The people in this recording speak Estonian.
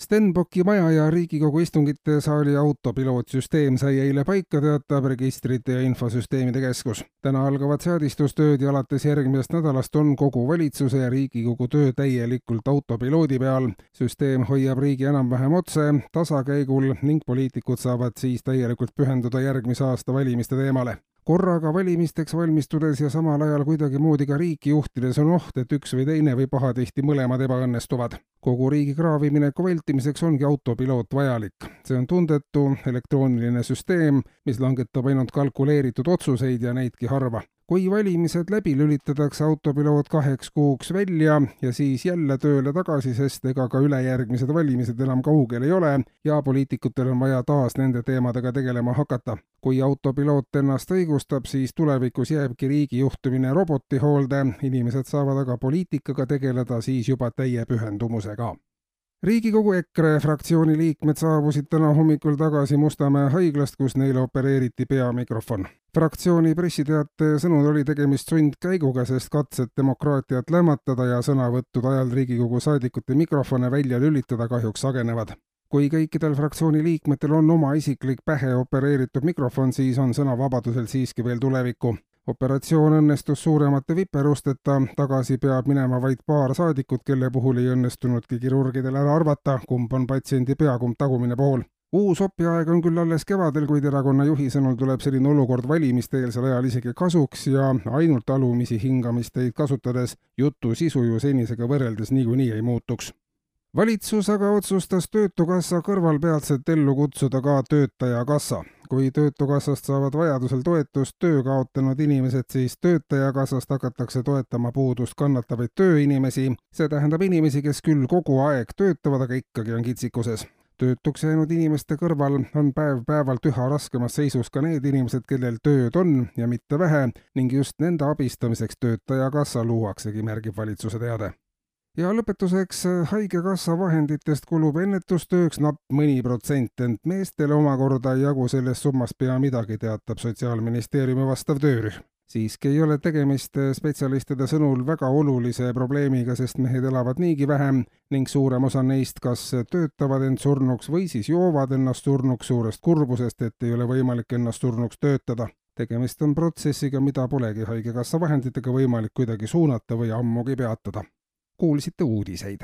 Stenbocki maja ja Riigikogu istungite saali autopilootsüsteem sai eile paika, teatab Registrite ja Infosüsteemide Keskus. täna algavad seadistustööd ja alates järgmisest nädalast on kogu valitsuse ja Riigikogu töö täielikult autopiloodi peal. süsteem hoiab riigi enam-vähem otse, tasakäigul ning poliitikud saavad siis täielikult pühenduda järgmise aasta valimiste teemale korraga valimisteks valmistudes ja samal ajal kuidagimoodi ka riiki juhtides on oht, et üks või teine või pahatihti mõlemad ebaõnnestuvad. Kogu riigi kraavi mineku vältimiseks ongi autopiloot vajalik. see on tundetu elektrooniline süsteem, mis langetab ainult kalkuleeritud otsuseid ja neidki harva kui valimised läbi lülitatakse autopiloot kaheks kuuks välja ja siis jälle tööle tagasi, sest ega ka ülejärgmised valimised enam kaugel ei ole ja poliitikutel on vaja taas nende teemadega tegelema hakata. kui autopiloot ennast õigustab, siis tulevikus jääbki riigi juhtimine roboti hoolde, inimesed saavad aga poliitikaga tegeleda siis juba täie pühendumusega riigikogu EKRE fraktsiooni liikmed saabusid täna hommikul tagasi Mustamäe haiglast, kus neile opereeriti peamikrofon fraktsiooni pressiteate sõnul oli tegemist sundkäiguga, sest katsed demokraatiat lämmatada ja sõnavõttude ajal Riigikogu saadikute mikrofone välja lülitada kahjuks sagenevad. kui kõikidel fraktsiooni liikmetel on oma isiklik pähe opereeritud mikrofon, siis on sõnavabadusel siiski veel tulevikku. Operatsioon õnnestus suuremate viperusteta, tagasi peab minema vaid paar saadikut, kelle puhul ei õnnestunudki kirurgidel ära arvata, kumb on patsiendi pea, kumb tagumine pool uus õpiaeg on küll alles kevadel, kuid erakonna juhi sõnul tuleb selline olukord valimiste-eelsel ajal isegi kasuks ja ainult alumisi hingamisteid kasutades jutu sisu ju senisega võrreldes niikuinii ei muutuks. valitsus aga otsustas Töötukassa kõrvalpealselt ellu kutsuda ka Töötajakassa. Kui Töötukassast saavad vajadusel toetust töö kaotanud inimesed, siis Töötajakassast hakatakse toetama puudust kannatavaid tööinimesi, see tähendab inimesi, kes küll kogu aeg töötavad, aga ikkagi on kitsikuses töötuks jäänud inimeste kõrval on päev-päevalt üha raskemas seisus ka need inimesed, kellel tööd on ja mitte vähe ning just nende abistamiseks Töötajakassa luuaksegi, märgib valitsuse teade. Ja lõpetuseks, Haigekassa vahenditest kulub ennetustööks napp mõni protsent, ent meestele omakorda ei jagu sellest summast pea midagi, teatab Sotsiaalministeeriumi vastav töörühm siiski ei ole tegemist äh, spetsialistide sõnul väga olulise probleemiga, sest mehed elavad niigi vähem ning suurem osa neist kas töötavad end surnuks või siis joovad ennast surnuks suurest kurbusest, et ei ole võimalik ennast surnuks töötada. tegemist on protsessiga, mida polegi Haigekassa vahenditega võimalik kuidagi suunata või ammugi peatada. Kuulsite uudiseid